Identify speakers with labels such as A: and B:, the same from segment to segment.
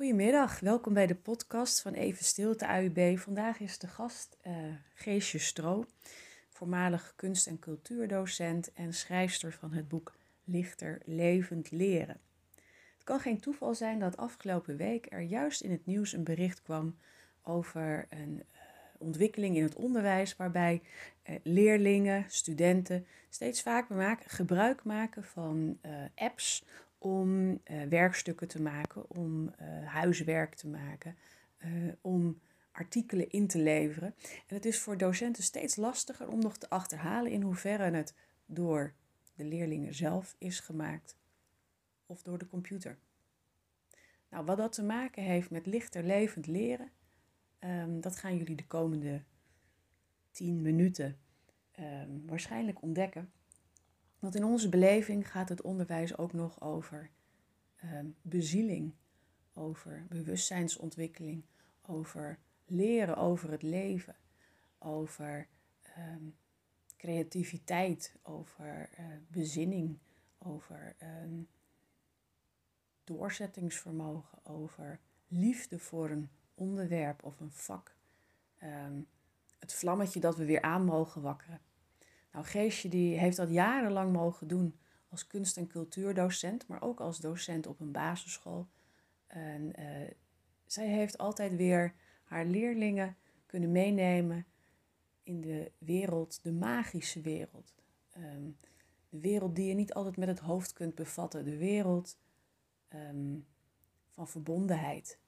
A: Goedemiddag, welkom bij de podcast van Even Stilte AUB. Vandaag is de gast uh, Geesje Stro, voormalig kunst- en cultuurdocent en schrijfster van het boek Lichter Levend Leren. Het kan geen toeval zijn dat afgelopen week er juist in het nieuws een bericht kwam over een uh, ontwikkeling in het onderwijs waarbij uh, leerlingen, studenten steeds vaker gebruik maken van apps om uh, werkstukken te maken, om uh, huiswerk te maken, uh, om artikelen in te leveren. En het is voor docenten steeds lastiger om nog te achterhalen in hoeverre het door de leerlingen zelf is gemaakt of door de computer. Nou, wat dat te maken heeft met lichter levend leren, um, dat gaan jullie de komende 10 minuten um, waarschijnlijk ontdekken. Want in onze beleving gaat het onderwijs ook nog over um, bezieling, over bewustzijnsontwikkeling, over leren over het leven, over um, creativiteit, over uh, bezinning, over um, doorzettingsvermogen, over liefde voor een onderwerp of een vak. het vlammetje dat we weer aan mogen wakkeren. Nou, Geesje die heeft dat jarenlang mogen doen als kunst- en cultuurdocent, maar ook als docent op een basisschool. En uh, zij heeft altijd weer haar leerlingen kunnen meenemen in de wereld, de magische wereld. Um, de wereld die je niet altijd met het hoofd kunt bevatten. De wereld um, van verbondenheid.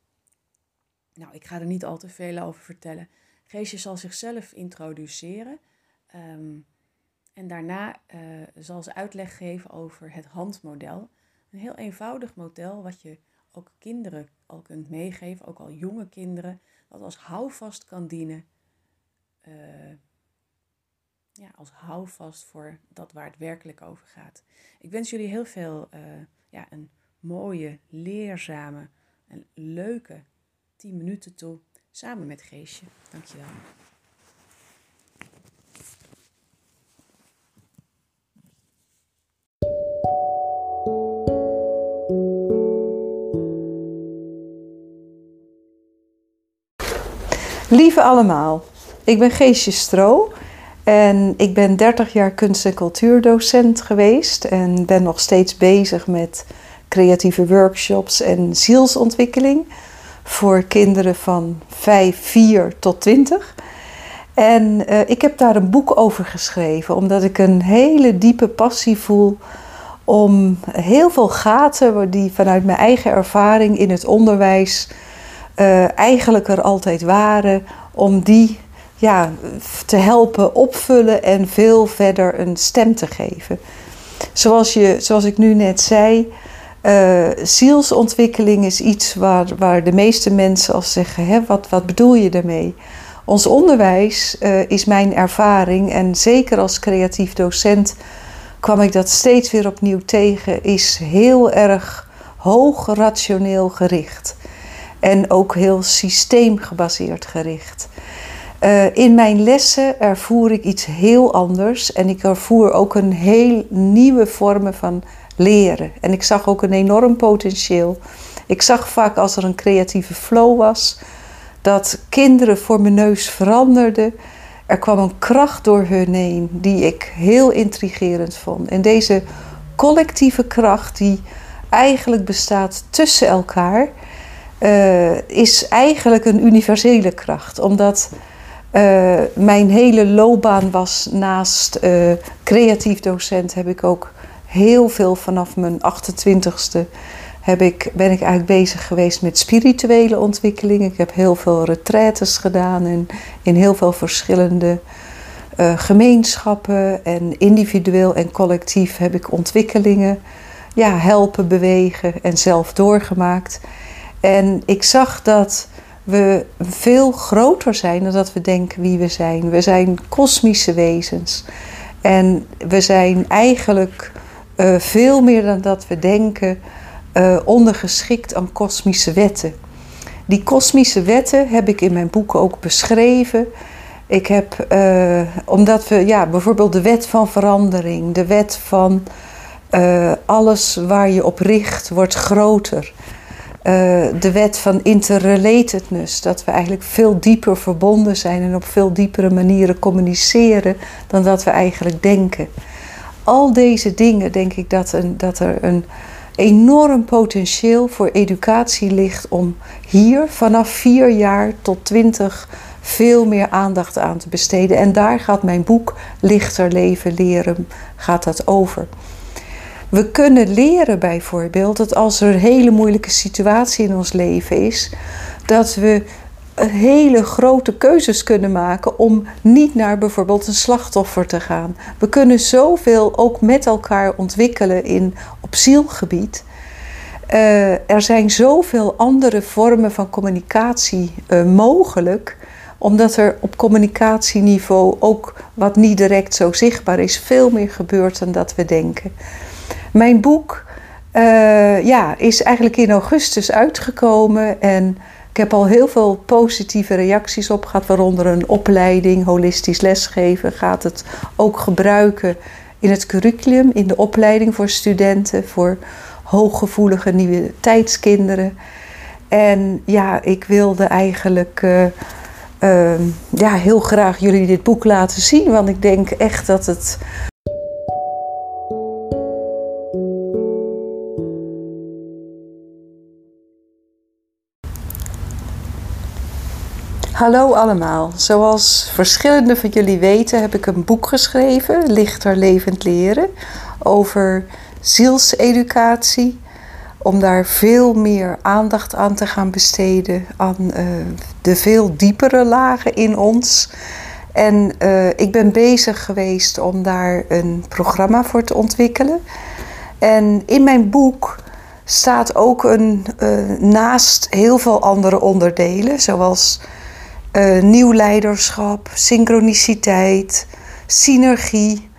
A: Nou, ik ga er niet al te veel over vertellen. Geesje zal zichzelf introduceren. Um, en daarna uh, zal ze uitleg geven over het handmodel. Een heel eenvoudig model wat je ook kinderen al kunt meegeven, ook al jonge kinderen, wat als houvast kan dienen. Uh, ja, als houvast voor dat waar het werkelijk over gaat. Ik wens jullie heel veel, uh, ja, een mooie, leerzame en leuke 10 minuten toe, samen met Geesje. Dankjewel.
B: Lieve allemaal, ik ben Geesje Stro en ik ben 30 jaar kunst- en cultuurdocent geweest en ben nog steeds bezig met creatieve workshops en zielsontwikkeling voor kinderen van 5, 4 tot 20. En uh, ik heb daar een boek over geschreven, omdat ik een hele diepe passie voel om heel veel gaten die vanuit mijn eigen ervaring in het onderwijs uh, eigenlijk er altijd waren, om die ja, te helpen opvullen en veel verder een stem te geven. Zoals, je, zoals ik nu net zei, uh, zielsontwikkeling is iets waar, waar de meeste mensen als zeggen: hè, wat, wat bedoel je daarmee? Ons onderwijs uh, is mijn ervaring en zeker als creatief docent kwam ik dat steeds weer opnieuw tegen, is heel erg hoog rationeel gericht en ook heel systeemgebaseerd gericht. Uh, in mijn lessen ervoer ik iets heel anders en ik ervoer ook een heel nieuwe vormen van leren. En ik zag ook een enorm potentieel. Ik zag vaak als er een creatieve flow was, dat kinderen voor mijn neus veranderden. Er kwam een kracht door hun heen die ik heel intrigerend vond. En deze collectieve kracht die eigenlijk bestaat tussen elkaar uh, is eigenlijk een universele kracht. Omdat uh, mijn hele loopbaan was naast uh, creatief docent, heb ik ook heel veel vanaf mijn 28ste heb ik, ben ik eigenlijk bezig geweest met spirituele ontwikkeling. Ik heb heel veel retraites gedaan en in heel veel verschillende gemeenschappen. En individueel en collectief heb ik ontwikkelingen ja, helpen bewegen en zelf doorgemaakt. En ik zag dat we veel groter zijn dan dat we denken wie we zijn. We zijn kosmische wezens. En we zijn eigenlijk uh, veel meer dan dat we denken uh, ondergeschikt aan kosmische wetten. Die kosmische wetten heb ik in mijn boeken ook beschreven. Ik heb, uh, omdat we, ja, bijvoorbeeld de wet van verandering, de wet van alles waar je op richt wordt groter. Uh, de wet van interrelatedness. Dat we eigenlijk veel dieper verbonden zijn en op veel diepere manieren communiceren dan dat we eigenlijk denken. Al deze dingen denk ik dat, een, dat er een enorm potentieel voor educatie ligt om hier vanaf vier jaar tot twintig veel meer aandacht aan te besteden. En daar gaat mijn boek Lichter leven leren gaat dat over. We kunnen leren bijvoorbeeld dat als er een hele moeilijke situatie in ons leven is, dat we hele grote keuzes kunnen maken om niet naar bijvoorbeeld een slachtoffer te gaan. We kunnen zoveel ook met elkaar ontwikkelen in, op zielgebied. Uh, er zijn zoveel andere vormen van communicatie uh, mogelijk, omdat er op communicatieniveau ook wat niet direct zo zichtbaar is, veel meer gebeurt dan dat we denken. Mijn boek uh, ja, is eigenlijk in augustus uitgekomen en ik heb al heel veel positieve reacties op gehad, waaronder een opleiding, holistisch lesgeven, gaat het ook gebruiken in het curriculum, in de opleiding voor studenten, voor hooggevoelige nieuwe tijdskinderen. En ja, ik wilde eigenlijk uh, uh, ja, heel graag jullie dit boek laten zien, want ik denk echt dat het Hallo allemaal. Zoals verschillende van jullie weten heb ik een boek geschreven, Lichter Levend Leren, over zielseducatie. Om daar veel meer aandacht aan te gaan besteden aan uh, de veel diepere lagen in ons. En uh, ik ben bezig geweest om daar een programma voor te ontwikkelen. En in mijn boek staat ook een, uh, naast heel veel andere onderdelen, zoals uh, nieuw leiderschap, synchroniciteit, synergie,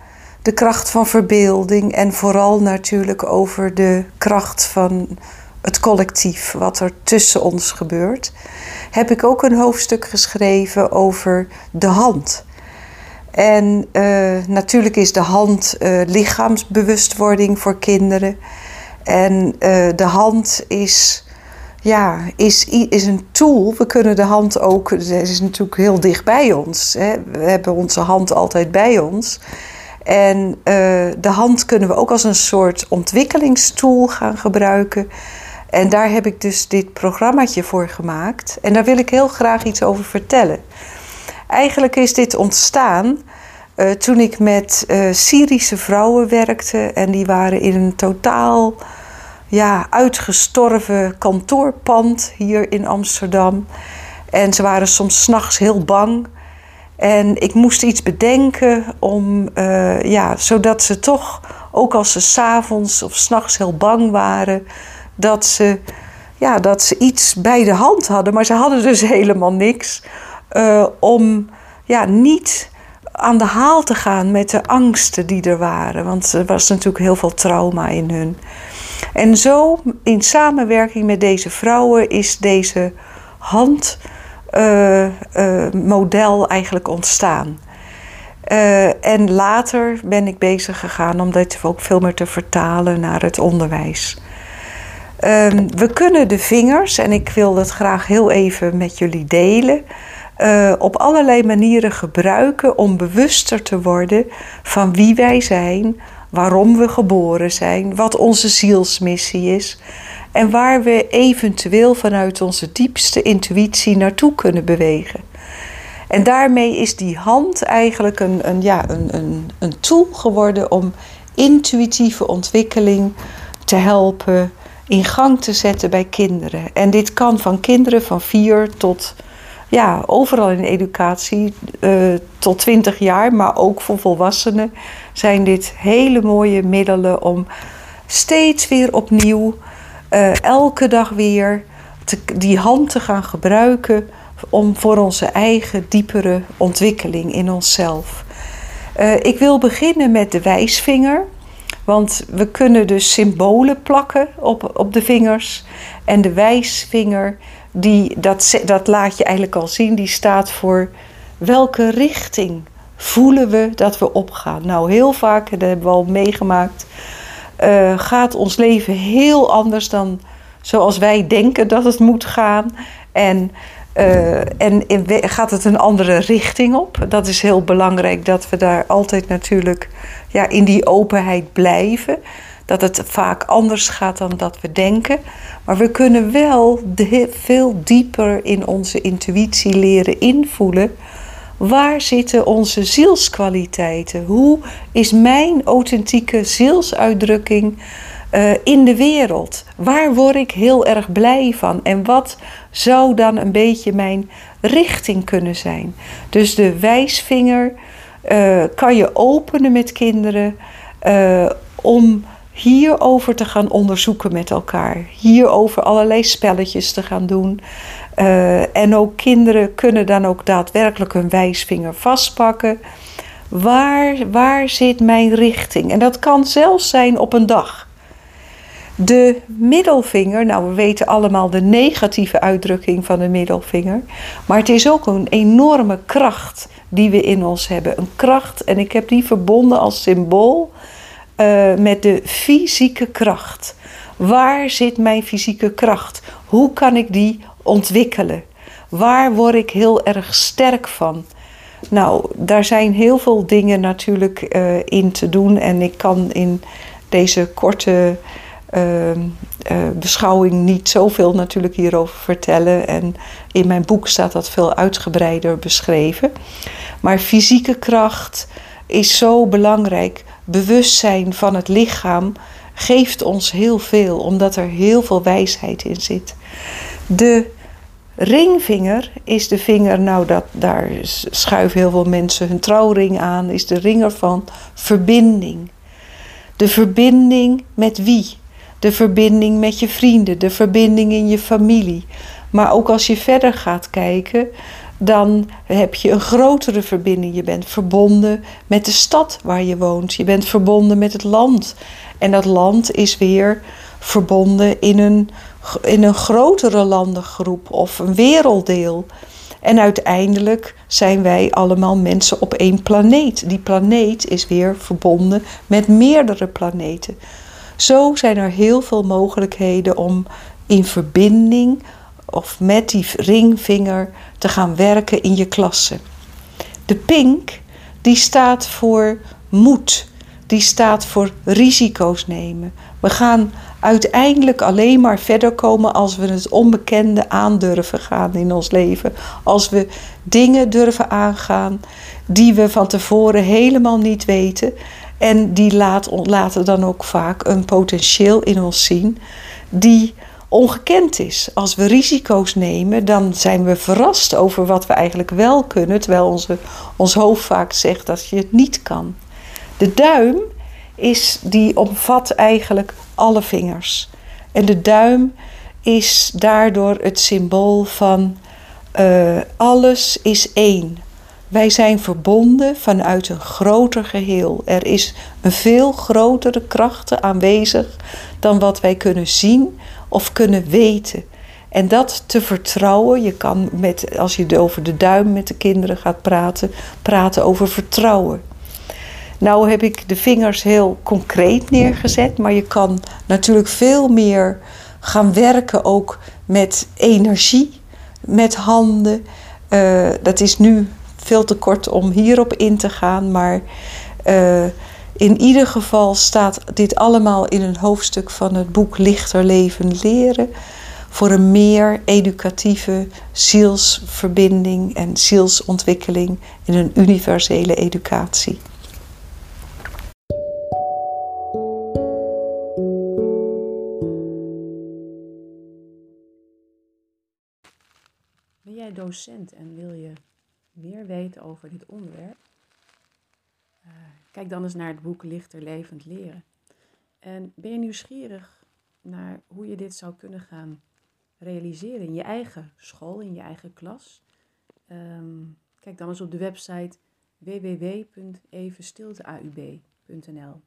B: de kracht van verbeelding en vooral natuurlijk over de kracht van het collectief, wat er tussen ons gebeurt, heb ik ook een hoofdstuk geschreven over de hand. En uh, natuurlijk is de hand uh, lichaamsbewustwording voor kinderen. En de hand is ja, is, is een tool. We kunnen de hand ook, het is natuurlijk heel dicht bij ons. Hè. We hebben onze hand altijd bij ons. En uh, de hand kunnen we ook als een soort ontwikkelingstool gaan gebruiken. En daar heb ik dus dit programmaatje voor gemaakt. En daar wil ik heel graag iets over vertellen. Eigenlijk is dit ontstaan uh, toen ik met uh, Syrische vrouwen werkte. En die waren in een totaal ja, uitgestorven kantoorpand hier in Amsterdam. En ze waren soms s'nachts heel bang. En ik moest iets bedenken om, uh, ja, zodat ze toch, ook als ze s'avonds of s'nachts heel bang waren, dat ze, ja, dat ze iets bij de hand hadden. Maar ze hadden dus helemaal niks uh, om ja, niet aan de haal te gaan met de angsten die er waren. Want er was natuurlijk heel veel trauma in hun. En zo, in samenwerking met deze vrouwen, is deze handmodel uh, uh, eigenlijk ontstaan. Uh, en later ben ik bezig gegaan om dit ook veel meer te vertalen naar het onderwijs. Ehm, we kunnen de vingers, en ik wil dat graag heel even met jullie delen, op allerlei manieren gebruiken om bewuster te worden van wie wij zijn, waarom we geboren zijn, wat onze zielsmissie is en waar we eventueel vanuit onze diepste intuïtie naartoe kunnen bewegen. En daarmee is die hand eigenlijk een, een, ja, een, een, een tool geworden om intuïtieve ontwikkeling te helpen in gang te zetten bij kinderen. En dit kan van kinderen van vier tot ja, overal in educatie uh, tot 20 jaar, maar ook voor volwassenen zijn dit hele mooie middelen om steeds weer opnieuw, uh, elke dag weer, die hand te gaan gebruiken om voor onze eigen diepere ontwikkeling in onszelf. Uh, ik wil beginnen met de wijsvinger. Want we kunnen dus symbolen plakken op, op de vingers. En de wijsvinger die, dat, dat laat je eigenlijk al zien, die staat voor welke richting voelen we dat we opgaan. Nou, heel vaak, dat hebben we al meegemaakt, uh, gaat ons leven heel anders dan zoals wij denken dat het moet gaan. En, uh, en gaat het een andere richting op? Dat is heel belangrijk dat we daar altijd natuurlijk ja, in die openheid blijven. Dat het vaak anders gaat dan dat we denken. Maar we kunnen wel veel dieper in onze intuïtie leren invoelen. Waar zitten onze zielskwaliteiten? Hoe is mijn authentieke zielsuitdrukking uh, in de wereld? Waar word ik heel erg blij van? En wat zou dan een beetje mijn richting kunnen zijn? Dus de wijsvinger uh, kan je openen met kinderen uh, om hierover te gaan onderzoeken met elkaar. Hierover allerlei spelletjes te gaan doen. Uh, en ook kinderen kunnen dan ook daadwerkelijk hun wijsvinger vastpakken. Waar, waar zit mijn richting? En dat kan zelfs zijn op een dag. De middelvinger, nou we weten allemaal de negatieve uitdrukking van de middelvinger, maar het is ook een enorme kracht die we in ons hebben. Een kracht, en ik heb die verbonden als symbool uh, met de fysieke kracht. Waar zit mijn fysieke kracht? Hoe kan ik die ontwikkelen? Waar word ik heel erg sterk van? Nou, daar zijn heel veel dingen natuurlijk uh, in te doen. En ik kan in deze korte uh, uh, beschouwing niet zoveel natuurlijk hierover vertellen. En in mijn boek staat dat veel uitgebreider beschreven. Maar fysieke kracht is zo belangrijk bewustzijn van het lichaam geeft ons heel veel, omdat er heel veel wijsheid in zit. De ringvinger is de vinger, nou dat, daar schuiven heel veel mensen hun trouwring aan, is de ringer van verbinding. De verbinding met wie? De verbinding met je vrienden, de verbinding in je familie. Maar ook als je verder gaat kijken, dan heb je een grotere verbinding. Je bent verbonden met de stad waar je woont. Je bent verbonden met het land. En dat land is weer verbonden in een, in een grotere landengroep of een werelddeel. En uiteindelijk zijn wij allemaal mensen op één planeet. Die planeet is weer verbonden met meerdere planeten. Zo zijn er heel veel mogelijkheden om in verbinding of met die ringvinger te gaan werken in je klasse. De pink, die staat voor moed. Die staat voor risico's nemen. We gaan uiteindelijk alleen maar verder komen als we het onbekende aandurven gaan in ons leven. Als we dingen durven aangaan die we van tevoren helemaal niet weten. En die laten dan ook vaak een potentieel in ons zien die ongekend is. Als we risico's nemen, dan zijn we verrast over wat we eigenlijk wel kunnen, terwijl onze, ons hoofd vaak zegt dat je het niet kan. De duim is, die omvat eigenlijk alle vingers. En de duim is daardoor het symbool van uh, alles is één. Wij zijn verbonden vanuit een groter geheel. Er is een veel grotere kracht aanwezig dan wat wij kunnen zien of kunnen weten. En dat te vertrouwen, je kan met, als je over de duim met de kinderen gaat praten, praten over vertrouwen. Nou heb ik de vingers heel concreet neergezet, maar je kan natuurlijk veel meer gaan werken ook met energie, met handen. Uh, dat is nu veel te kort om hierop in te gaan, maar uh, in ieder geval staat dit allemaal in een hoofdstuk van het boek Lichter Leven Leren. Voor een meer educatieve zielsverbinding en zielsontwikkeling in een universele educatie.
A: Ben jij docent en wil je meer weten over dit onderwerp? Uh, kijk dan eens naar het boek Lichter Levend Leren. En ben je nieuwsgierig naar hoe je dit zou kunnen gaan realiseren in je eigen school, in je eigen klas? Um, kijk dan eens op de website www.evenstilteaub.nl.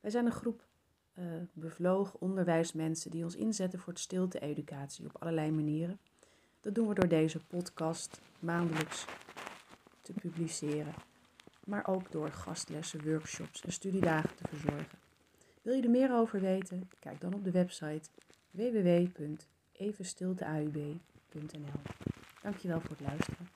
A: Wij zijn een groep uh, bevlogen onderwijsmensen die ons inzetten voor het stilte-educatie op allerlei manieren. Dat doen we door deze podcast maandelijks te publiceren maar ook door gastlessen, workshops en studiedagen te verzorgen. Wil je er meer over weten? Kijk dan op de website www.evenstilteaub.nl. Dankjewel voor het luisteren.